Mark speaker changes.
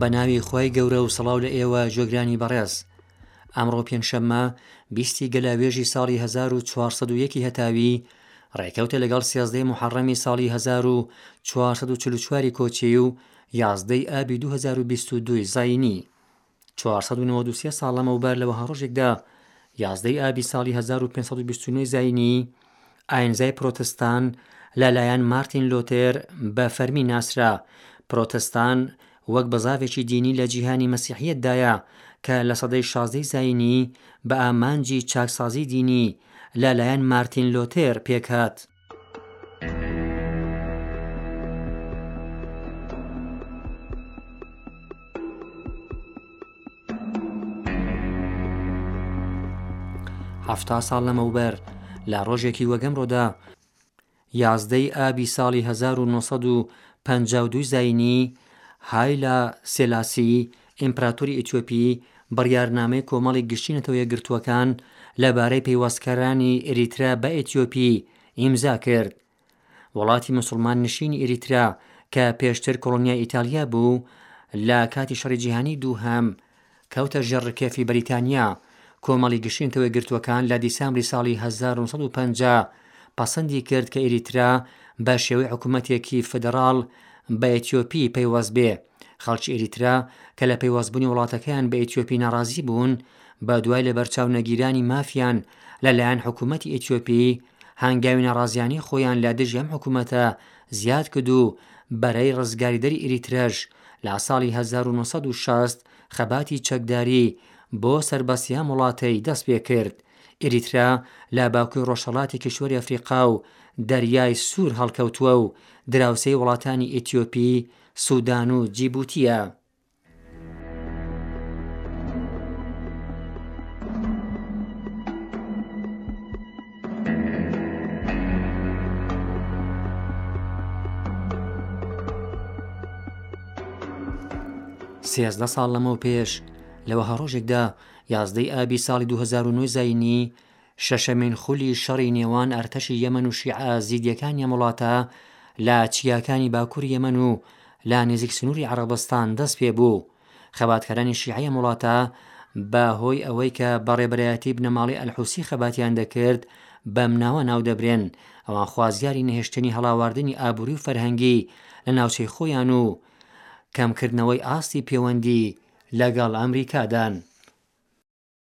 Speaker 1: بە ناوی خی گەورە و سەڵاو لە ئێوە جۆگرانی بەڕێز ئەمڕۆ پێنجشەممە بیستی گەلاوێژی ساڵی 1940 هەتاوی ڕێکەوتە لەگەڵ سێزدەی محەڕەمی ساڵی 1940 کۆچی و یازدەی ئابی 2022 زینی چوار سەد و نەوەد و سێ ساڵ لەمەوبەر لە وەها ڕۆژێکدا یازدەی ئابی ساڵی 1529 زینی ئاینزای پرۆتستان لەلایەن مارتین لۆتێر بە فەرمی ناسرا پرۆتستان وەک بەزاوێکی دینی لە جیهانی مەسیحیتدایە کە لە سەدەی شازدەی زینی بە ئامانجی چاکسازی دینی لەلایەن مارتین لۆتێر پێکهات حەفتا ساڵ لەمەوبەر لە ڕۆژێکی وەگەمڕۆدا یازدەی ئابی ساڵی 1952 زینی های لە سێلاسی ئیمپراتۆری ئیتیۆپی بڕیارنامەی کۆمەڵی گشتی نەتەوەیەکگرتووەکان لە بارەی پەیوەستکەرانی ئیریترا بە ئیتیۆپی ئیمزا کرد. وڵاتی موسڵمان نشینی ئیریترا کە پێشتر کۆڵۆنیای ئیتالیا بوو، لە کاتی شەڕی جیهانی دووهەم کەوتە ژێر ڕکێفی بەریتانیا. کۆمەڵی گشتی نەتەوەیەکگرتووەکان لە دیسامبری ساڵی هەزار و نۆ سەد و پەنجا پەسەندی کرد کە ئیریترا بە شێوەی حکوومەتێکی فیدڕاڵ بە ئیتیۆپی پەیوەست بێ. خەڵکی ئێریترا کە لە پەیوەستبوونی وڵاتەکەیان بە ئێتیۆپی ناڕازی بوون، بە دوای لەبەرچاو نەگیرانی مافیان لە لایەن حکوومەتی ئێتیۆپی، هەنگاوی ناڕازییانەی خۆیان لە دژی ئەم حکوومەتە زیاد کرد و بەرەی ڕزگاریدەری ئێریترەش لە ساڵی هەزار و نۆ سەد و شەست خەباتی چەکداری بۆ سەر بە سیام وڵاتەی دەست پێ کرد. ئێریترا لە باکووری ڕۆژهەڵاتی کیشوەری ئەفریقا و دەریای سوور هەڵکەوتووە و دراوسێی وڵاتانی ئێتیۆپی، سودان و جیبوتییە. سێزدە ساڵ لەمەوپێش لە وەها ڕۆژێکدا یازدەی ئابی ساڵی دوو هەزار و نۆی زایینی، شەشەمین خولی شەڕی نێوان ئەرتەشی یەمەن و شیعە زیدیەکانی ئەم وڵاتە لە چیاکانی باکوری یەمەن و لە نزیک سنوری عەڕەبستان دەست پێ بوو. خەباتکارانی شیعەی ئەم وڵاتە بە هۆی ئەوەی کە بە ڕێبەرایەتی بنەماڵەی ئەلحوسی خەباتیان دەکرد بەم ناوە ناو دەبرێن، ئەوان خوازیاری نەهێشتنی هەڵاواردنی ئابوری و فەرهەنگی لە ناوچەی خۆیان و کەم کردنەوەی ئاستی پێوەندی لە گەڵ ئەمریکادان.